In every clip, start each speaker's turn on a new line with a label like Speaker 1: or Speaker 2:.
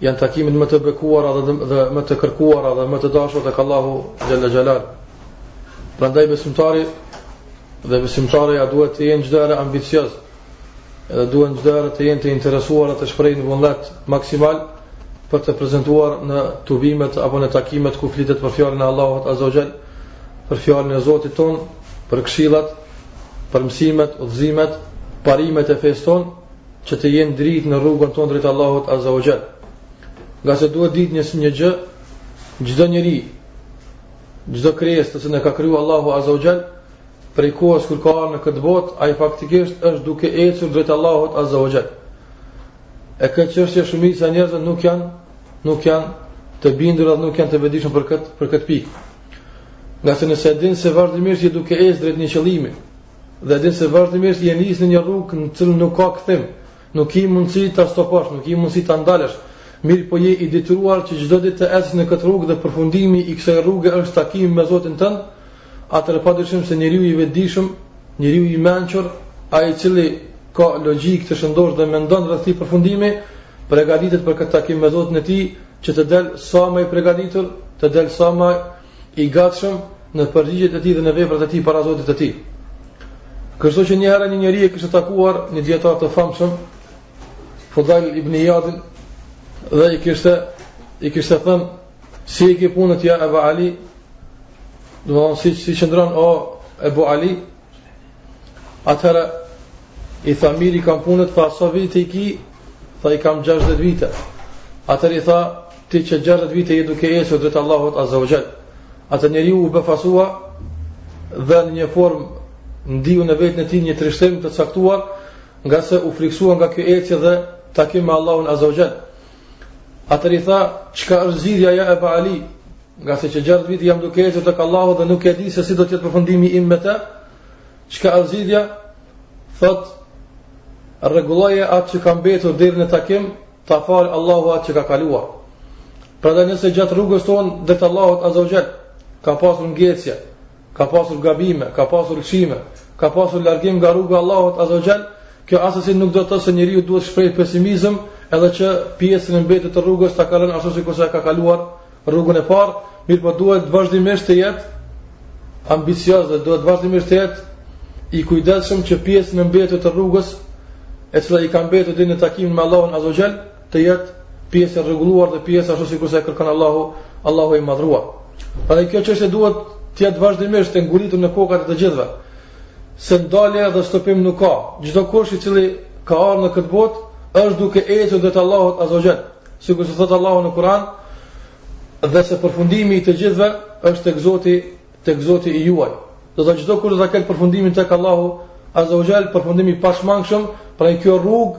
Speaker 1: Janë takime më të bekuara dhe, dhe më të kërkuara dhe më të dashur tek Allahu xhele xhelaluhu. Prandaj besimtari dhe besimtarja duhet të jenë çdo herë ambicioz. Edhe duhen çdo herë të jenë të interesuar të shprehin vullnet maksimal për të prezentuar në tubimet apo në takimet ku flitet për fjalën e Allahut azze ue xhel, për fjalën e Zotit tonë, për këshillat, për mësimet, udhëzimet, parimet e fesë që të jenë dritë në rrugën tonë drejt Allahut azze ue xhel. Ngase duhet ditë një një gjë, çdo njeri, çdo krijesë të cilën e ka krijuar Allahu azze ue xhel, prej kohës kur ka ardhë në këtë botë, ai faktikisht është duke ecur drejt Allahut azze ue xhel. E këtë çështje shumica e njerëzve nuk janë nuk janë të bindur dhe nuk janë të vetëdijshëm për këtë për këtë pikë. Ngase nëse e din se vazhdimisht je duke ecë drejt një qëllimi, Dhe e din se vazhdimisht je nis në një rrugë në të cilën nuk ka kthim. Nuk ke mundësi ta stoposh, nuk ke mundësi ta ndalësh. Mirëpo je i detyruar që çdo ditë të ecësh në këtë rrugë dhe përfundimi i kësaj rruge është takimi me Zotin tënd. Atëherë padyshim se njeriu i vetëdijshëm, njeriu i mençur, ai i cili ka logjikë të shëndoshë dhe mendon rreth këtij përfundimi, përgatitet për këtë takim me Zotin e tij, që të dal sa më i përgatitur, të dal sa më i gatshëm në përgjigjet e tij dhe në veprat e tij para Zotit të tij. Kështu që një herë një njeri e kishte takuar një dijetar të famshëm, Fudajl ibn Ijadin, dhe i kishte i kishte thënë si i ke punët ja Ebu Ali, domethënë si si qëndron o Ebu Ali, Atëherë, i tha mirë i kam punët, tha sa vite i ki, tha i kam 60 vite. Atëherë i tha, ti që 60 vite je duke ecur drejt Allahut azze ue xhel. Atë njeri u befasua dhe në një formë ndjeu në veten e tij një trishtim të caktuar, ngase u friksua nga kjo ecje dhe takim me Allahun azze ue xhel. Atëherë i tha, çka është zgjidhja ja Eba Ali, ngase që 60 vite jam duke ecë tek Allahu dhe nuk e di se si do të jetë përfundimi im me të, çka është zgjidhja, thotë, rregulloje atë që ka mbetur deri në takim, ta fal Allahu atë që ka kaluar. Prandaj nëse gjatë rrugës tonë drejt Allahut azze ue xhel, ka pasur ngecje, ka pasur gabime, ka pasur lëshime, ka pasur largim nga rruga e Allahut azze ue xhel, kjo assesi nuk do të thotë se njeriu duhet të shprehë pesimizëm edhe që pjesën e mbetur të rrugës ta kalon ashtu sikurse ka kaluar rrugën e parë, mirëpo duhet vazhdimisht të jetë ambicioz dhe duhet vazhdimisht të jetë i kujdesshëm që pjesën e mbetur të rrugës e cila i ka mbetë deri në takim me Allahun azze ue xhel, të jetë pjesë e rregulluar dhe pjesë ashtu sikur sa e kërkon Allahu, Allahu i madhruar. Prandaj kjo çështje duhet të jetë vazhdimisht e ngulitur në kokat e të gjithëve. Se ndalje dhe stopim nuk ka. Çdo kush i cili ka ardhur në këtë botë është duke ecur drejt Allahut azza wa xhel. Sikur se thot Allahu në Kur'an, dhe se përfundimi i të gjithëve është tek Zoti, tek Zoti juaj. Do të thotë çdo kush do ta ketë përfundimin tek Allahu azza wa xhel, përfundimi i pashmangshëm, pra kjo rrugë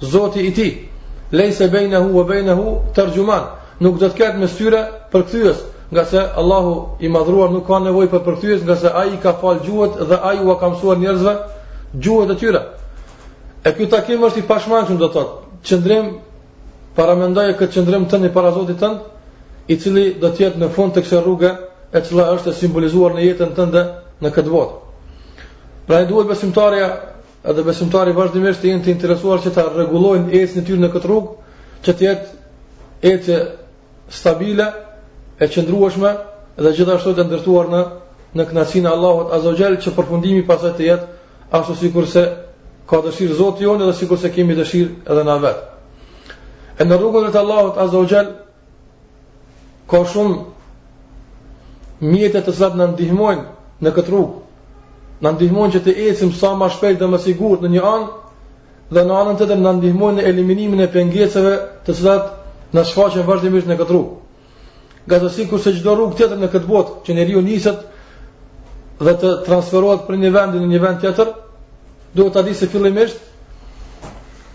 Speaker 1: Zoti i tij. Lejse bejnehu ve bejnehu terxhuman. Nuk do të ketë mes tyre përkthyes, nga se Allahu i madhruar nuk ka nevojë për përkthyes, nga se ai i ka falë gjuhët dhe ai ua ka mësuar njerëzve gjuhët e tyre. E ky takim është i pashmangshëm do të thotë, qëndrim, paramendoje këtë qëndrim tëndin para Zotit tënd, i cili do të jetë në fund të kësaj rruge e cila është simbolizuar në jetën tënde në këtë botë. Prandaj duhet besimtarja Edhe besimtari vazhdimisht të jenë të interesuar që ta rregullojnë ecjen e tyre në këtë rrugë, që të jetë ecje stabile e qëndrueshme dhe gjithashtu e ndërtuar në në kënaqësinë e Allahut Azza wa Jall që përfundimi pastaj të jetë ashtu sikurse ka dëshirë Zoti jonë dhe sikurse kemi dëshirë edhe na vet. E në rrugën drejt Allahut Azza wa Jall Ka shumë mjete të cilat na ndihmojnë në këtë rrugë. Na ndihmojnë që të ecim sa ma shpejt dhe më sigurt në një anë, dhe në anën tjetër na ndihmojnë në eliminimin e pengesave të cilat na shfaqen vazhdimisht në këtë rrugë. Ngase sikurse çdo rrugë tjetër në këtë botë, që njeriu niset dhe të transferohet prej një vendi në një vend tjetër, duhet të dijë se fillimisht,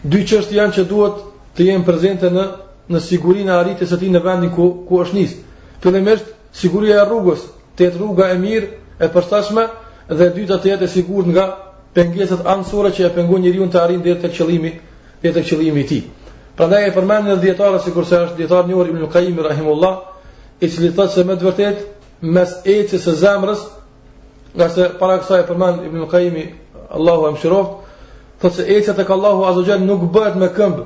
Speaker 1: dy çështje janë që duhet të jenë prezente në në sigurinë e arritjes së tij në vendin ku ku është nis. Fillimisht siguria e rrugës, të jetë rruga e mirë, e përshtatshme dhe e dyta të jetë e sigurt nga pengesat anësore që e pengojnë njeriun të arrijë deri tek qëllimi, deri tek qëllimi i tij. Prandaj e përmendën dijetarët sikurse është dijetari Ibn Qayyim rahimullah, i cili thotë se me të vërtetë mes ecjes së zemrës, nga se para kësaj e përmend Ibn Qayyim Allahu e mëshiroft, thotë se ecja tek Allahu azza nuk bëhet me këmbë,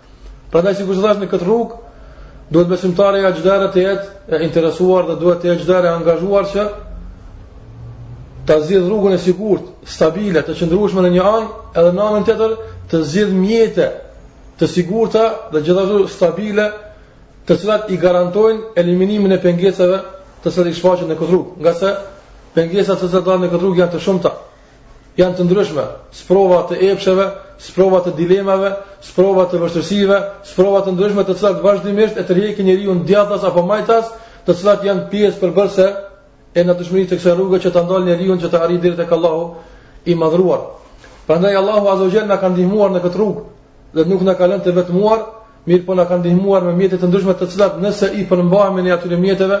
Speaker 1: Prandaj sikur të thash në këtë rrugë, duhet besimtarja çdo të jetë e interesuar dhe duhet të jetë çdo e angazhuar që ta zgjidh rrugën e sigurt, stabile, të qëndrueshme në një anë, edhe në anën tjetër të zgjidh mjete të sigurta dhe gjithashtu stabile, të cilat i garantojnë eliminimin e pengesave të cilat i shfaqen në këtë rrugë, nga se pengesat të cilat dalin në këtë rrugë janë të shumta. Janë të ndryshme, sprova të epsheve, sprova të dilemave, sprova të vështirësive, sprova të ndryshme të cilat vazhdimisht e tërheqin njeriun djathtas apo majtas, të cilat janë pjesë përbërëse e ndeshmërisë të kësaj rruge që ta ndalë njeriun që të arrijë deri tek Allahu i madhruar. Prandaj Allahu azza wa jalla na ka ndihmuar në këtë rrugë dhe nuk na ka lënë të vetmuar Mirëpo na ka ndihmuar me mjete të ndryshme të cilat nëse i përmbahemi në atyre mjeteve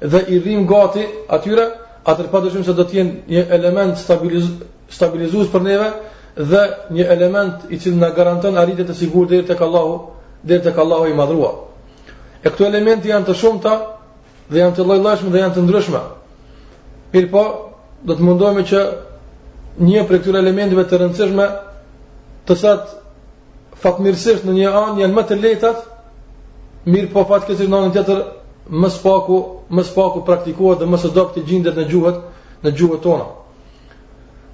Speaker 1: dhe i rrim gati atyre, atër pa dyshim se do të jenë një element stabiliz stabilizues për neve dhe një element i cili na garanton arritje të sigurt deri tek Allahu, deri tek Allahu i madhruar. E këto elemente janë të shumta, Dhe janë të lloj-llojshme dhe janë të ndryshme. Mirëpo do të mundohemi që një prej këtyre elementeve të rëndësishme të cilat fatmirësisht në një anë janë më të lehtat, mirëpo fatkeqësisht në anën tjetër më së paku, më së paku praktikohet dhe më së dobët të gjindet në gjuhët, në gjuhët tona.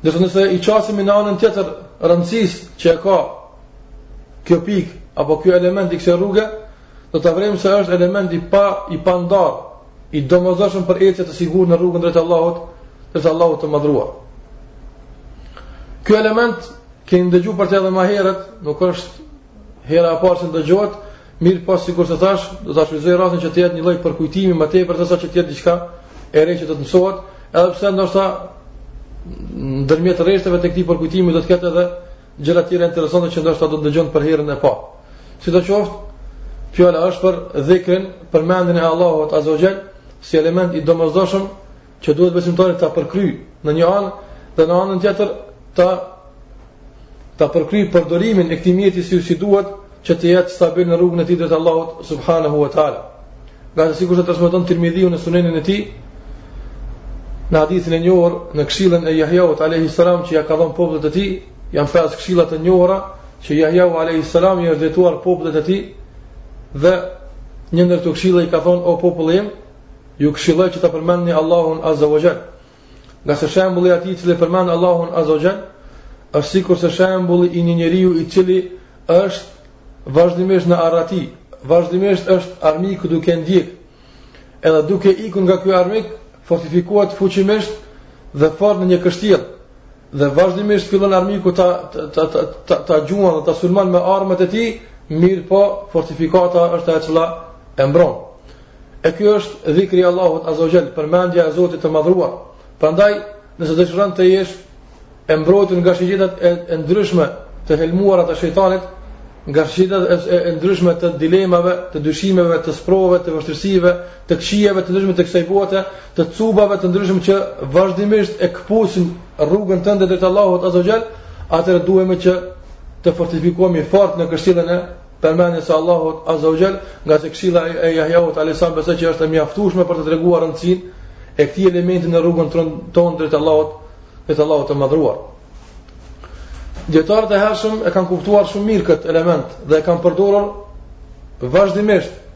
Speaker 1: Dhe të nëse i qasemi në anën tjetër rëndësisë që e ka kjo pikë apo kjo element i kësaj rruge, Do ta vërejmë se është element i pa i pandarë, i domosdoshëm për ecje të sigurt në rrugën drejt Allahut, drejt Allahut të madhruar. Ky element keni ndëgju për të edhe më herët, nuk është hera e parë që ndëgjohet, mirë pas, po, sikurse thashë, do ta shfrytëzoj rastin që të jetë një lloj përkujtimi më tepër se sa që të jetë diçka e re që do të mësohet, edhe pse ndoshta ndërmjet rreshteve të këtij përkujtimi do të ketë edhe Gjëra të tjera interesante që ndoshta do të dëgjohen për herën e parë. Sidoqoftë, fjala është për dhikrin, përmendjen e Allahut Azza wa Jall, si element i domosdoshëm që duhet besimtari ta përkryj në një anë dhe në anën tjetër ta ta përkryj përdorimin e këtij mjeti si si duhet që të jetë stabil në rrugën e tij drejt Allahut subhanahu wa taala. Ngase sikurse transmeton Tirmidhiu në Sunenin e tij, në hadithin e njohur në këshillën e Jahjaut alayhi salam që ja ka dhënë popullit të tij, janë pesë këshilla të njohura që Jahjau alayhi salam i është drejtuar popullit të tij dhe një ndër këto këshilla i ka thonë o populli im, ju këshilloj që ta përmendni Allahun azza wa jall. Ngase shembulli i atij i cili përmend Allahun Azza wa Jall, është sikurse shembulli i një njeriu i cili është vazhdimisht në arrati, vazhdimisht është armiku duke ndjekë, edhe duke ikur nga ky armik, fortifikohet fuqimisht dhe fort në një kështjellë, dhe vazhdimisht fillon armiku ta ta ta ta, ta gjuan dhe ta sulmon me armët e tij, mirëpo fortifikata është ajo që e mbron. E ky është dhikri i Allahut Azza wa Jall, përmendja e Zotit të Madhruar. Prandaj, nëse dëshiron të jesh i mbrojtur nga shigjetat e, e ndryshme të helmuara të shejtanit, nga shigjetat e, e, e ndryshme të dilemave, të dyshimeve, të sprovave, të vështirësive, të këqijave të ndryshme të kësaj bote, të cubave të ndryshme që vazhdimisht e këpusin rrugën tënde drejt Allahut azza xhel, atëherë duhemi që të fortifikohemi fort në këshillën e përmendjes së Allahut azza xhel, ngase këshilla e Jahjaut alayhisalam besoj që është e mjaftueshme për të treguar rëndësinë e këtij elementi në rrugën tonë drejt Allahut, drejt Allahut të madhruar. Dijetarët e hershëm e kanë kuptuar shumë mirë këtë element dhe e kanë përdorur vazhdimisht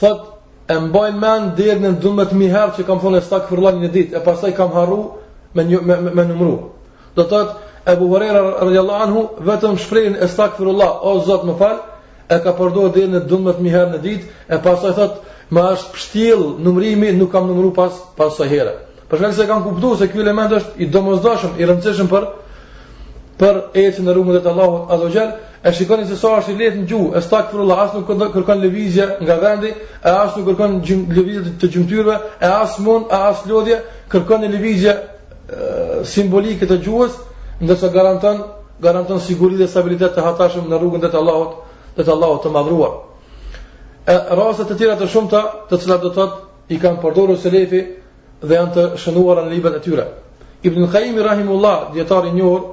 Speaker 1: Thot, e mbaj mend deri në 12000 herë që kam thonë astaghfirullah në një ditë, e pastaj kam harru me një, me, me, me numëru. Do thot, Abu Huraira radhiyallahu anhu vetëm shprehjen astaghfirullah, o Zot më fal, e ka përdorur deri në 12000 herë në ditë, e pastaj thot, më është pështill numrimi, nuk kam numëru pas, pas sa herë. Për shkak se kanë kuptuar se ky element është i domosdoshëm, i rëndësishëm për për ecjen në rrugën e Allahut Azza wa Jall, e shikoni se sa është i lehtë në gjuhë, estagfirullah, as nuk kërkon lëvizje nga vendi, e as nuk kërkon lëvizje të gjymtyrëve, e as mund, e as lodhje, kërkon lëvizje simbolike të gjuhës, ndërsa garanton garanton siguri dhe stabilitet të hatashëm në rrugën e Allahut, të Allahut të madhruar. E raste të tjera të shumta, të cilat do të thotë i kanë përdorur selefi dhe janë të shënuara në librat e tyre. Ibn Qayyim rahimullah, dijetari i njohur,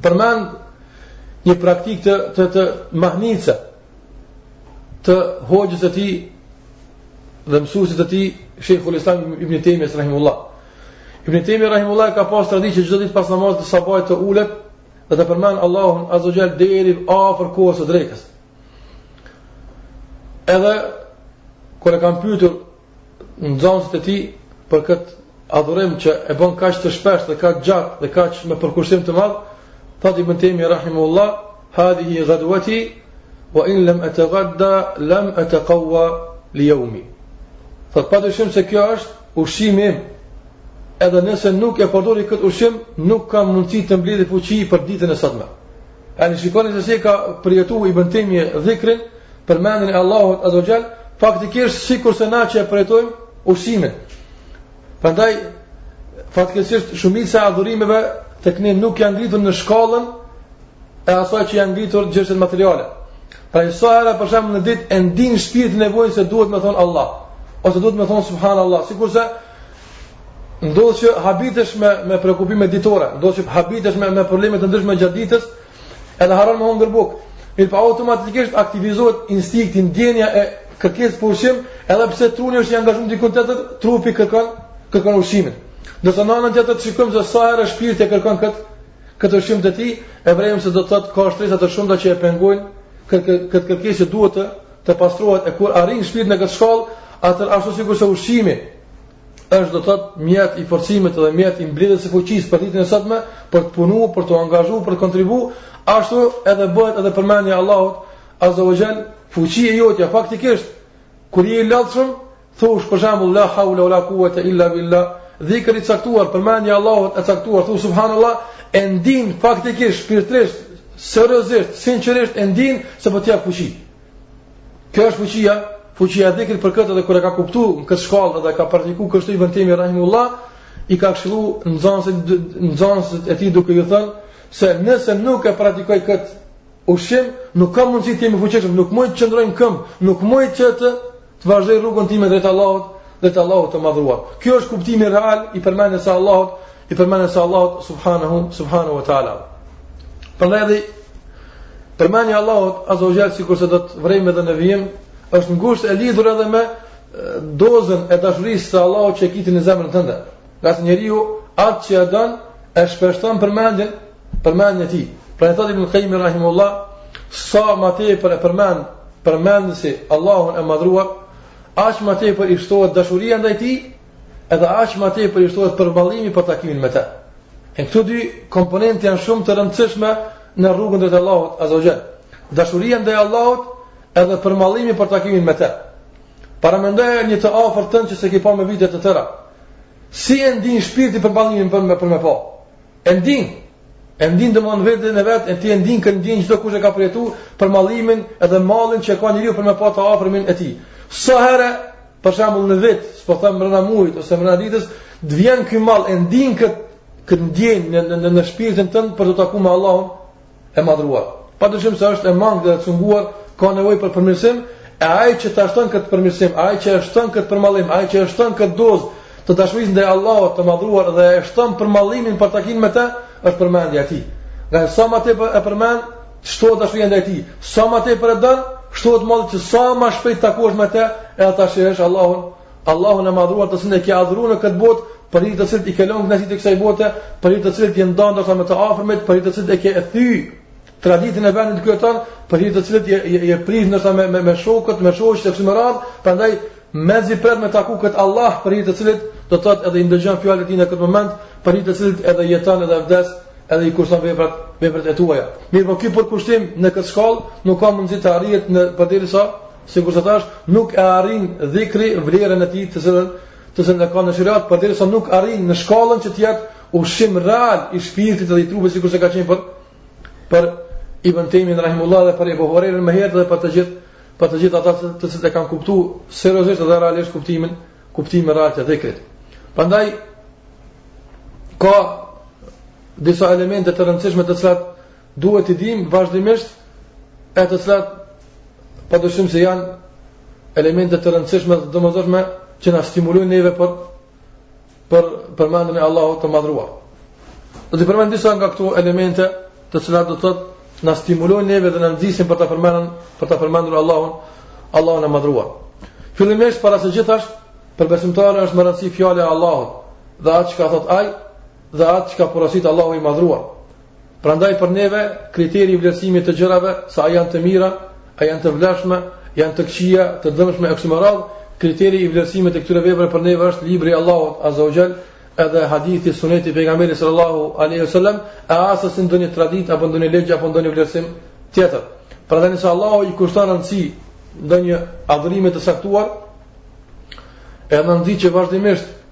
Speaker 1: përmend një praktikë të të, mahnitëse të hoxhës së tij dhe mësuesit të tij, Sheikhul Islam Ibn Taymiyyah rahimullah. Ibn Taymiyyah rahimullah ka pas traditë që çdo ditë pas namazit të sabahit të ulet dhe të përmend Allahun azza jall deri afër kohës së drekës. Edhe kur e kanë pyetur nxënësit e tij për këtë adhurim që e bën kaq të shpesh dhe kaq gjatë dhe kaq me përkushtim të madh, thot Ibn Taymi rahimullah, "Hadhihi ghadwati wa in lam ataghadda lam ataqwa li yawmi." Thot pa dyshim se kjo është ushqimi im. Edhe nëse nuk e përdori këtë ushqim, nuk kam mundësi të mbledhi fuqi për ditën e sotme. E shikoni se si e ka përjetuar Ibn Taymi dhikrin përmendjen e Allahut Azza Jall, faktikisht sikur se na që e përjetojmë ushqimin. Prandaj fatkeqësisht shumica e adhurimeve tek ne nuk janë ngritur në shkallën e asaj që janë ngritur gjërat materiale. Pra sa herë për shembull në ditë e ndin shpirti nevojë se duhet me thon Allah ose duhet me thon subhanallahu, sikurse Ndodhë që habitesh me, me preokupime ditore, ndodhë që habitesh me, me probleme të ndryshme gjatë ditës, edhe harron me hongër bukë. Mirëpo automatikisht aktivizohet instinkti, ndjenja e kërkesës për ushqim, edhe pse truni është i angazhum dikun tjetër, trupi kërkon, kërkon ushqimin. Do me thanë të të shikojmë se sa herë shpirti e kërkon këtë, këtë ushqim të tij, e vërejmë se do të thotë ka shtresa të shumta që e pengojnë këtë, këtë kërkesë që duhet të, të pastrohet, e kur arrin shpirti në këtë shkallë, atëherë ashtu sikurse ushqimi, është do të thotë mjet i forcimit dhe mjet i mbledhjes së fuqisë për ditën e sotme për të punuar, për të angazhuar, për të kontribuar, ashtu edhe bëhet edhe përmendja e Allahut Azza wa Jall, fuqia e jotja faktikisht kur je i lodhshëm, thosh për shembull la haula wala quwata illa billah, dhikri i caktuar përmendja e Allahut e caktuar, thosh subhanallah, e ndin faktikisht shpirtërisht, seriozisht, sinqerisht e ndin se po të jap fuqi. Kjo është fuqia, fuqia e dhikrit për këtë dhe kur e ka kuptuar në këtë shkallë dhe ka praktikuar kështu Ibn Tejmije rahimullah, i ka këshillu nxënësit nxënësit e tij duke ju thënë se nëse nuk e praktikoj këtë ushqim, nuk ka mundësi të jem i fuqishëm, nuk mund të qëndroj në këmbë, nuk mund të Të vazhdoj rrugën time drejt Allahut, drejt Allahut të madhëruar. Ky është kuptimi real i përmendjes së Allahut, i përmendjes së Allahut subhanahu subhanahu wa taala. Prandaj dhe përmendja e Allahut azza wa jall sikurse do të vërejmë edhe në vijim, është ngushtë e lidhur edhe me dozën e dashurisë së Allahut që e ki ti në zemrën tënde. Ngase njeriu atë që e don, e shpeshton përmendjen, përmendjen e tij. Pra e thotë Ibn Kajjimi Rahimullah, sa ma tepër e përmend, përmendësi Allahun e madhëruar, aq ma tepër i shtohet dashuria ndaj tij, edhe aq ma tepër i shtohet përmallimi për takimin me te. E këto dy komponente janë shumë të rëndësishme në rrugën drejt Allahut, Azza wa Jall. Dashuria ndaj Allahut edhe përmallimi për takimin me te. Paramendo një të afërm tënd që s'e ke pa me vite të tëra. Si e ndin shpirti përmallimin për me për me pa? E ndin. E ndin domethënë veten e vet, e ti e ndin këtë ndjenjë, çdokush e ka përjetu përmallimin edhe mallin që ka njeriu për me pa të afërmin e tij. Sa herë për shembull në vit, s'po them brenda muajit ose brenda ditës, të vjen ky mall e ndin këtë këtë ndjenjë në në në, në shpirtin tënd për t'u takuar me Allahun e madhëruar. Padyshim se është e mangët dhe e cunguar, ka nevojë për përmirësim, e ai që ta shton këtë përmirësim, ai që e shton këtë përmallim, ai që e shton këtë dozë, të dashurisë ndaj Allahut të madhëruar dhe e shton përmallimin për takimin me të, është përmendja e tij. Ngase sa më tepër e përmend, shtohet dashuria ndaj tij. Sa më tepër e don, shtohet malli që sa më shpejt të takohesh me të, e ta shohësh Allahun Allahun e madhruar të cilin e ke adhuruar në këtë botë, për hir të cilit i ke lënë kënaqësitë e kësaj bote, për hir të cilit je nda ndoshta me të afërmit, për hir të cilit e ke thy traditën e vendit ku jeton, për hir të cilit je je, je prish ndoshta me, me me shokët, me shoqët e kështu me radhë, prandaj mezi pret me taku kët Allah për hir të cilit do të thotë edhe i ndëgjon fjalët e tij në këtë moment, për hir të cilit edhe jeton edhe vdes, edhe i kushton veprat veprat e tuaja. Mirëpo ky përkushtim në këtë shkallë nuk ka mundësi të arrihet në përderisa Sikurse thashë, nuk e arrin dhikri vlerën e tij të cilën, të cilën e ka në sheriat, përderisa nuk arrin në shkallën që të jetë ushqim real i shpirtit dhe i trupit sikurse ka qenë për për Ibn Tejmijen rahimullahu dhe për Ebu Hurejrën më herët dhe për të gjithë për të gjithë ata të cilët e kanë kuptuar seriozisht dhe realisht kuptimin kuptimin real të dhikrit. Prandaj ka disa elemente të rëndësishme të cilat Duhet të dimë vazhdimisht e të cilat pa dyshim se janë elemente të rëndësishme dhe të domosdoshme që na stimulojnë neve për për përmendjen e Allahut të madhruar. Do të përmend disa nga këto elemente të cilat do të thotë na stimulojnë neve dhe na nxisin për ta përmendur për ta përmendur Allahun, Allahun e madhruar. Fillimisht para së gjithash për besimtarën është me rëndësi fjala e Allahut dhe atë çka thot ai dhe atë çka porosit Allahu i madhruar. Prandaj për neve kriteri i vlerësimit të gjërave, sa a janë të mira, a janë të vlefshme, janë të këqija, të dëmshme e kështu me radhë, kriteri i vlerësimit të këtyre veprave për neve është libri i Allahut Azza wa Jall, edhe hadithi suneti i pejgamberit sallallahu alaihi wasallam, e assesi ndonjë traditë apo ndonjë ligj apo ndonjë vlerësim tjetër. Prandaj nëse Allahu i kushton rëndësi ndonjë adhurimi të caktuar, e rëndësi që vazhdimisht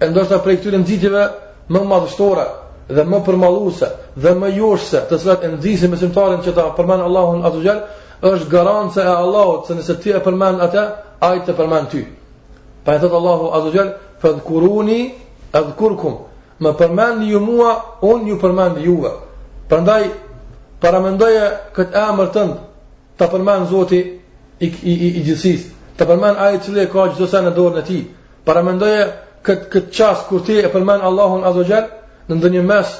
Speaker 1: E ndoshta prej këtyre nxitjeve më madhështore dhe më përmalluese dhe më joshëse, të cilat e nxisin besimtarin që ta përmend Allahun azza xal, është garancia e Allahut se nëse ti e përmend atë, ai të përmend ty. Pra e thotë Allahu azza xal, "Fadhkuruni adhkurkum." Më përmendni ju mua, unë ju përmend juve. Prandaj paramendoje këtë, emrin tënd, ta përmend Zoti i i i, i gjithësisë, ta përmend ai i cili ka çdo send në dorën e tij, Paramendoje këtë këtë çast kur ti e përmend Allahun Azza wa Jall në ndonjë mes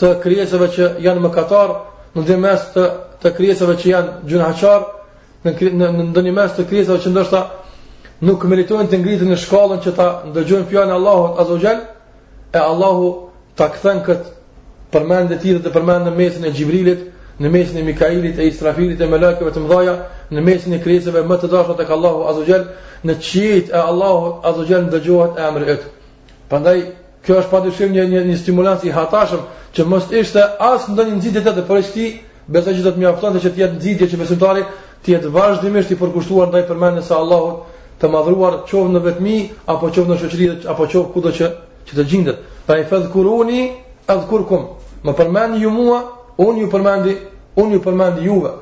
Speaker 1: të krijesave që janë mëkatar, në ndonjë mes të të krijesave që janë gjynahqarë, në në, në ndonjë mes të krijesave që ndoshta nuk meritojnë të ngriten në shkallën që ta ndëgjojnë fjalën e Allahut Azza wa Jall, E Allahu ta kthen kët përmendje ty dhe të përmend në mesin e Xhibrilit, në mesin e Mikailit e Israfilit e melaikeve të mëdhaja, në mesin e krijesave më të dashura tek Allahu Azza Jall, në qiejt e Allahut Azza Jall ndëgjohet emri yt. Prandaj kjo është padyshim një një, një stimulans i hatashëm që mos të ishte as ndonjë nxitje tjetër për këtë Besoj që do të mjaftonte që të jetë nxitje që besimtari të jetë vazhdimisht i përkushtuar ndaj përmendjes së Allahut të madhruar qoftë në vetmi apo qoftë në shoqëri apo qoftë kudo që që të gjindet. Pra fedhkuruni edhkurkum. Më përmendni ju mua, unë ju përmendi, unë ju përmendi juve.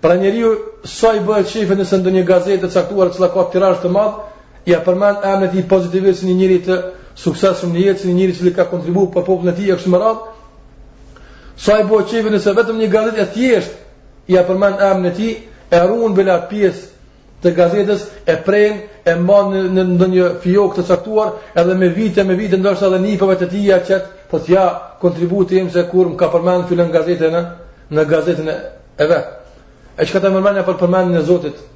Speaker 1: Pra njeriu sa i bëhet qejfi nëse ndonjë gazetë e caktuar që ka tirazh të madh, ia përmend emrin e tij pozitivisht si një njeri të suksesshëm në jetë, si një njeri që ka kontribuar për popullin e tij e kështu me radhë, Sa i bëhet qejfi nëse vetëm një gazetë e thjesht ia përmend emrin e tij, e ruan bile pjesë të gazetës, e pren, e mban në në ndonjë fiok të caktuar, edhe me vite me vite ndoshta edhe nipëve të tij ia qet po thotë ja kontributi im se kur më ka përmend filan gazeta në në gazetën e vet. E çka atëherë mendon për përmendjen e Zotit,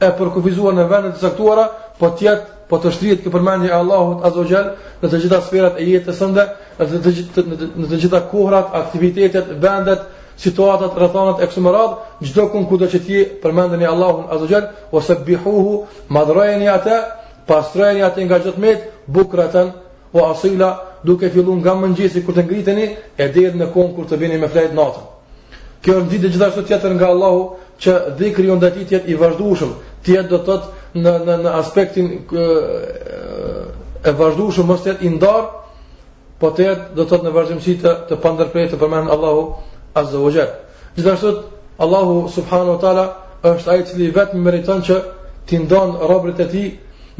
Speaker 1: e përkufizuar në vende të caktuara, po të jetë po të shtrihet kjo përmendje e Allahut azze ue xhel në të gjitha sferat e jetës sonë, në të të gjitha në të gjitha kohrat, aktivitetet, vendet, situatat, rrethanat e kështu me radhë, çdo kund kudo që ta përmendni Allahun azze ue xhel, ue sebbihuhu madhërojeni atë, pastrojeni atë nga çdo të metë, bukraten Ue asila duke filluar nga mëngjesi kur të ngriteni e deri në kohën kur të bini me fjet natën. Kjo është nxitje gjithashtu tjetër nga Allahu që dhikri ynë ndaj tij të jetë i vazhdueshëm, të jetë do të thotë në në në aspektin e, e vazhdueshëm mos të jetë i ndarë, po të jetë do të thotë në vazhdimësi të të pandërprerë të përmendet Allahu azza wa jalla. Gjithashtu Allahu subhanahu wa taala është ai i cili vetëm meriton që t'i ndan robërit e tij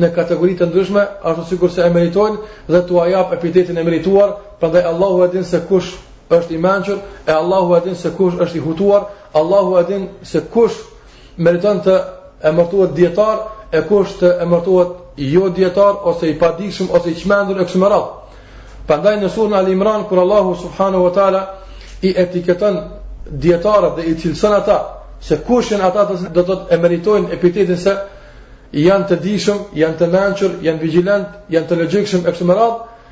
Speaker 1: në kategori të ndryshme, ashtu sikurse e meritojnë dhe t'ua jap epitetin e merituar, prandaj Allahu e din se kush është i mençur, e Allahu e din se kush është i hutuar, Allahu e din se kush Meriton të emërtohet dietar e kush të emërtohet jo dietar ose i padijshëm ose i çmendur e kështu me radhë. Prandaj në surën Al Imran kur Allahu subhanahu wa taala i etiketon dietarët dhe i cilëson ata se kush janë ata që do të thotë e meritojnë epitetin se janë të dijshëm, janë të mençur, janë vigjilentë, janë të logjikshëm e kështu me radhë,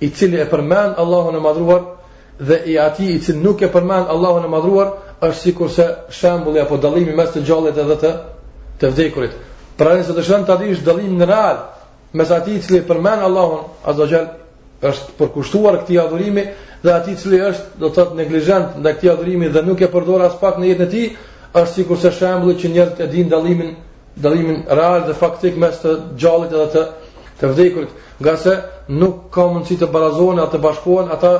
Speaker 1: i cili e përmend Allahun e Madhruar dhe i atij i cili nuk e përmend Allahun e Madhruar është sikurse shembulli apo dallimi mes të gjallit dhe të të vdekurit. Pra nëse dëshiron ta dish dallimin real mes atij i cili e përmend Allahun Azze ue Xhel është përkushtuar këtij adhurimi dhe atij i cili është do të thotë neglizhent ndaj këtij adhurimi dhe nuk e përdor as pak në jetën e tij, është sikurse shembulli që njerëzit e dinë dallimin dallimin real dhe faktik mes të gjallit edhe të të vdekurit, ngase nuk ka mundësi të barazohen atë të bashkohen ata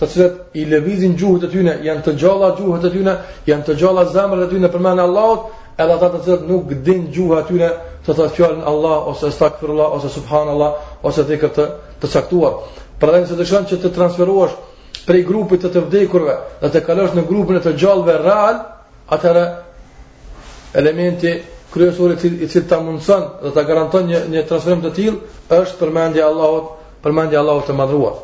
Speaker 1: të cilët i lëvizin gjuhët e tyre, janë të gjalla gjuhët e tyre, janë të gjalla zemrat e tyre përmendin Allahun, edhe ata të cilët nuk din gjuha e tyre të thotë fjalën Allah ose astaghfirullah ose subhanallah ose dhikër të të caktuar. Prandaj nëse dëshon që të transferohesh prej grupit të të vdekurve dhe të kalosh në grupin e të gjallëve real, Atëherë elementi kryesor i cili i cili ta mundson dhe ta garanton një një transferim të tillë është përmendja e Allahut, përmendja e Allahut të madhruar.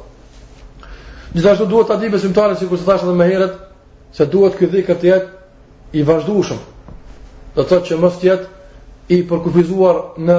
Speaker 1: Gjithashtu duhet ta dijë besimtari sikurse thashë edhe më herët se duhet ky dhikr të jetë i vazhdueshëm. Do të thotë që mos të jetë i përkufizuar në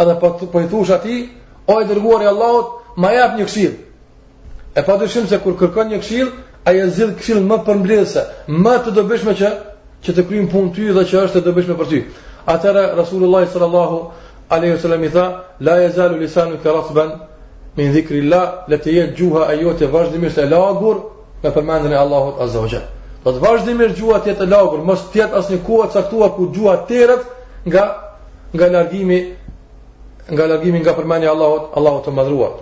Speaker 1: Edhe po të po i thush po atij, o i dërguar i Allahut, ma jep një këshillë. E pa dyshim se kur kërkon një këshillë, ai e zgjedh këshillën më përmbledhëse, më të dobishme që, që të kryn punë ty dhe që është të dobishme për ty. Atëherë, Rasulullah sallallahu aleyhi sallam i tha, la jezalu lisanuka ratban, min dhikrillah, le të jetë gjuha e jote vazhdimisht e lagur, me përmendjen e Allahut azza wa jall. Do të thotë vazhdimisht gjuha të jetë e lagur, mos të jetë asnjë kohë e caktuar ku gjuha të teret nga nga largimi nga largimi nga përmendja e Allahut, Allahu të madhruar.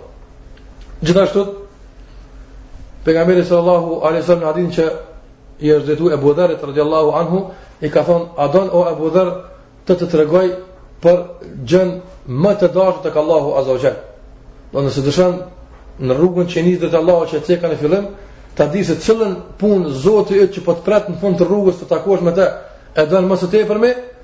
Speaker 1: Gjithashtu pejgamberi sallallahu alaihi wasallam në hadithin që i është drejtu Ebu Dherrit radiallahu anhu, i ka thënë, a don o Ebu Dherr të të tregoj për gjënë më të dashur te Allahu azza wa jall. Do nëse dëshon në rrugën që nis drejt Allahut që ti qysh në fillim, ta di se cilën punë Zoti yt që po të pret në fund të rrugës të takosh me të, e don më së tepërmi,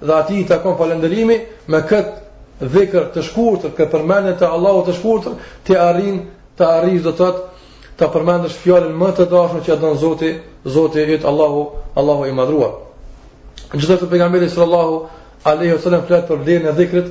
Speaker 1: Dhe atij i takon falënderimi me këtë dhikr të shkurtër, këtë përmendje të Allahut të shkurtër, ti arrin të arrish do të thotë të përmendësh fjalën më të dashur që don Zoti, Zoti i yt Allahu, Allahu i madhruar. Gjithashtu pejgamberi sallallahu alaihi wasallam flet për vlerën e dhikrit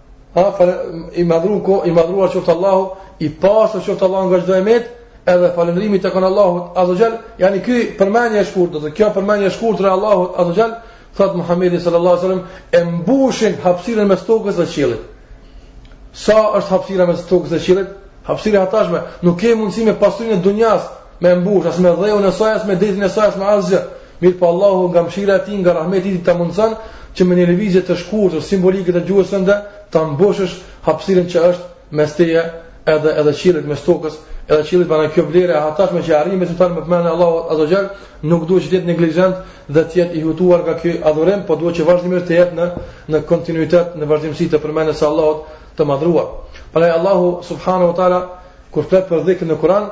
Speaker 1: Ha, fale, i madhru qo, i madhruar qoftë Allahu, i pastër qoftë Allahu nga çdo e metë, edhe falënderimi i takon Allahut Azza Jall, yani ky përmendje e shkurtër, do të kjo përmendje e shkurtër e Allahut Azza Jall, thot Muhamedi sallallahu alaihi wasallam, e mbushin hapësirën mes tokës dhe qiellit. Sa është hapësira mes tokës dhe qiellit? Hapësira e hatashme, nuk ke mundësi me pasurinë e dunjas, me mbush, as me dheun e saj, as me detin e saj, as me asgjë. Mirëpo Allahu nga mëshira e tij, nga rahmeti i tij ta mundson që me një lëvizje të shkurtër simbolike të gjuhës tënde ta mbushësh hapësirën që është mes teje edhe edhe qiellit mes tokës, edhe qiellit prandaj kjo vlerë e hatashme që arrin muslimani me përmendje Allahu azza xhal, nuk duhet të jetë neglizhent dhe të jetë i hutuar nga ky adhurim, po duhet që vazhdimisht të jetë në në kontinuitet, në vazhdimësi të përmendjes së Allahut të madhruar. Pra Allahu subhanahu wa taala kur flet për dhikrin në Kur'an,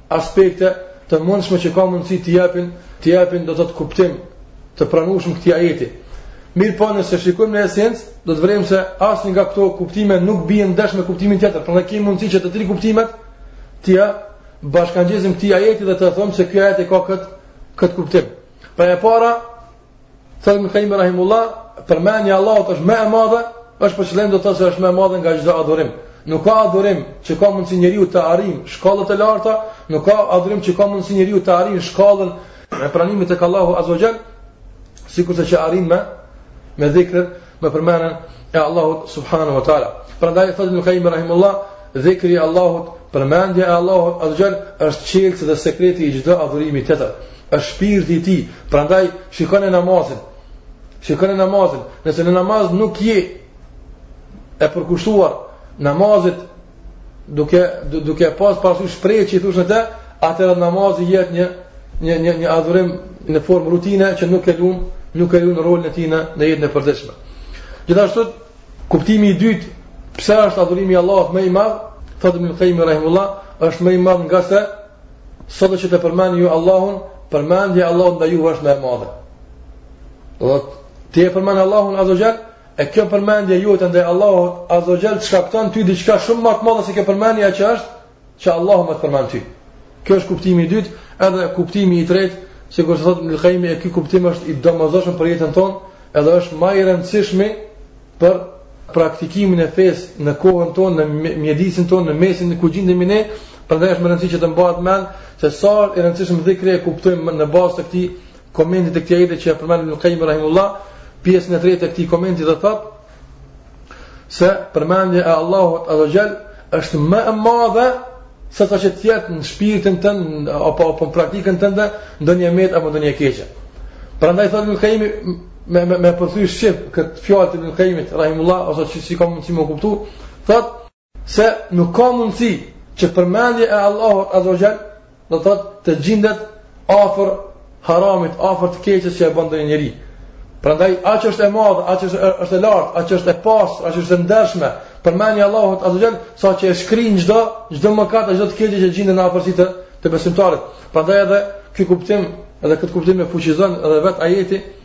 Speaker 1: aspekte të mundshme që ka mundësi të japin, të japin do të thotë kuptim të pranueshëm këtij ajeti. Mirëpo nëse shikojmë në esencë, do të vërejmë se asnjë nga këto kuptime nuk bien ndesh me kuptimin tjetër, por ne kemi mundësi që të tri kuptimet t'ia bashkëngjesim këtij ajeti dhe të thomi se ky ajet ka këtë, këtë kuptim. Pra e para, Thotë Ibn Qayyimi Rahimullah, përmendja e Allahut është më e madhe, është për qëllim do të thotë se është më e madhe nga çdo adhurim. Nuk ka adhurim që ka mundësi njeriu të arrin shkallët e larta, nuk ka adhurim që ka mundësi njeriu të arrin shkallën e pranimit tek Allahu Azza wa Jall, sikurse që arrin me me dhikrin me përmendjen e Allahut subhanahu wa taala. Prandaj thotë Ibn Qayyimi rahimullah, dhikri i Allahut, përmendja e Allahut azza wa jall është çelësi dhe sekreti i çdo adhurimi tjetër. Është shpirti i tij. Prandaj shikoni namazin. Shikoni namazin. Nëse në namaz nuk je i përkushtuar namazit Duke, duke pas pasur shprehje që i thoshin atë, atëherë namazi jet një një një një adhurim në formë rutine që nuk e lun, nuk e lun rolin e tij në në jetën e përditshme. Gjithashtu kuptimi i dytë pse është adhurimi i Allahut më i madh, thotë Ibn Qayyim rahimullah, është më i madh ngase sot që të përmendni ju Allahun, përmendja e Allahut ndaj juve është më e madhe. Dhe ti e përmend Allahun azza wa jall, E kjo përmendje jote ndaj Allahut azza jall të shkakton ty diçka shumë më të madhe se kjo përmendje që është që Allahu me të përmend ty. Kjo është kuptimi i dytë, edhe kuptimi i tretë, sikur thotë Ibn Qayyimi e ky kuptim është i domosdoshëm për jetën tonë, edhe është më i rëndësishmi për praktikimin e fesë në kohën tonë, në mjedisin tonë, në mesin ku gjindemi ne, prandaj është me rëndësi që të mbahet mend se sa i rëndësishëm është dhikri e kuptojmë në bazë të këtij Komentit të këtij ajeti që e përmend Ibn Qayyimi rahimullah, pjesën e tretë të këtij komenti do thotë se përmendja e Allahut azza wa jall është më e madhe se sa që të jetë në shpirtin tënd apo apo në praktikën tënde ndonjë e metë apo ndonjë e keqe. Prandaj thotë Ibn Qayyimi me me, me përkthy shqip këtë fjalë të Ibn Qayyimit rahimullah ose si si ka mundësi me kuptu, thotë Se nuk ka mundësi që përmendja e Allahut Azza wa Jall do të thotë të gjindet afër haramit, afër të keqës që e bën ndonjë njeri. Prandaj aq është e madh, aq është është e lartë, aq është e pas, aq është e ndershme. Përmendja e Allahut Azza Jall sa që e shkrin çdo çdo mëkat, çdo të keqe që gjindet në afërsi të të besimtarit. Prandaj edhe ky kuptim, edhe këtë kuptim e fuqizon edhe vet ajeti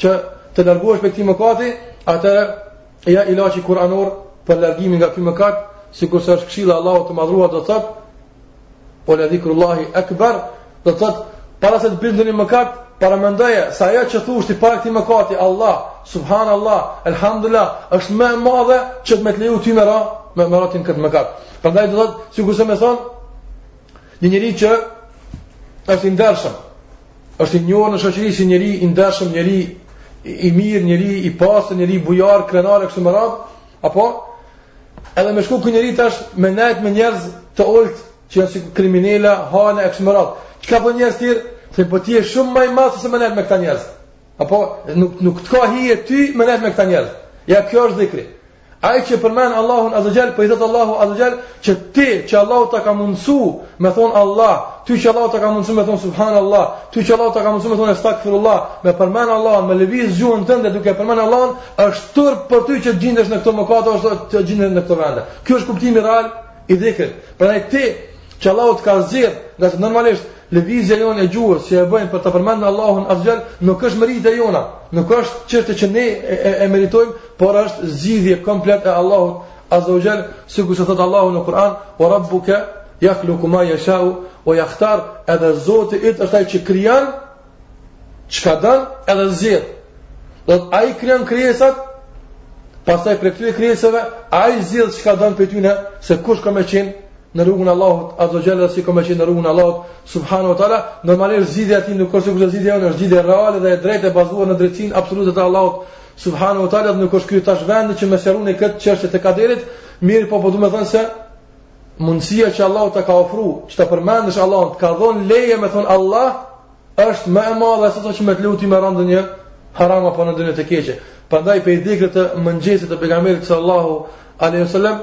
Speaker 1: Që të largohesh prej këtij mëkati, atëherë ja ilaçi kuranor për largimin nga ky mëkat, sikurse është këshilla e Allahut të madhruar do thotë wa la dhikrullahi akbar, do thotë para se të bin në mëkat, paramendoje se ajo që thosh ti para këtij mëkati, Allah, subhanallah, elhamdullah, është më e madhe që të me të leju ty me ra, me me ra ti në këtë mëkat. Prandaj do thotë sikurse me thon një njeri që është i ndershëm, Është i njohur në shoqëri si njeri i ndershëm, njeri i mirë, njeri i pastër, njeri bujar, krenar e kështu me radhë, apo edhe me shku ky njeri tash me nejt me njerëz të ulët që janë si kriminela, hajna e kështu me radhë. Çka po njerëz tjerë, se po ti je shumë më i madh se me nejt me këta njerëz. Apo nuk nuk të ka hije ty me nejt me këta njerëz. Ja kjo është dhikri. Ai që përmend Allahun Azza Jall, po i thotë Allahu Azza Jall që ti që Allahu ta ka mundsu, me thon Allah, ti që Allahu ta ka mundsu me thon subhanallah, ti që Allahu ta ka mundsu me thon astaghfirullah, me përmend Allahun, me lëviz gjuhën tënde duke përmend Allahun, është turp për ty që gjindesh në këto mëkate ose të gjindesh në këto vende. Ky është kuptimi real I dhikrit. Prandaj ti që Allahu të ka zgjedh, ngase normalisht lëvizja jonë e gjuhës që e bëjmë për ta përmendur Allahun azza wajal nuk është meritë e jona, nuk është çështje që ne e, e, e meritojmë, por është zgjidhje komplet e Allahut azza wajal, sikurse thot Allahu në Kur'an, "Wa rabbuka yakhluqu ma yasha'u wa yakhtar", edhe Zoti yt është ai që krijon Çka don edhe zgjidh. Do thotë ai krijon krijesat, pastaj prej këtyre krijesave ai zgjidh çka don për tyne, se kush ka me qen në rrugën e Allahut, ato gjëra si ka me qen në rrugën e Allahut subhanahu wa taala, normalisht zgjidhja e tij nuk është sikur zgjidhja jonë, është zgjidhje reale dhe e drejtë e bazuar në drejtësinë absolute të Allahut subhanahu wa taala, nuk është ky tash vendi që me shtjellun këtë çështje të kaderit, mirëpo po du të them se mundësia që Allahu ta ka ofru, që ta përmendësh Allahun, të ka dhonë leje me thonë Allah, është më e madhe, sesa që me të leju me ra në ndonjë haram apo në ndonjë të keqe. Prandaj prej dhikrit të mëngjesit të pejgamberit sallallahu alejhi ve selem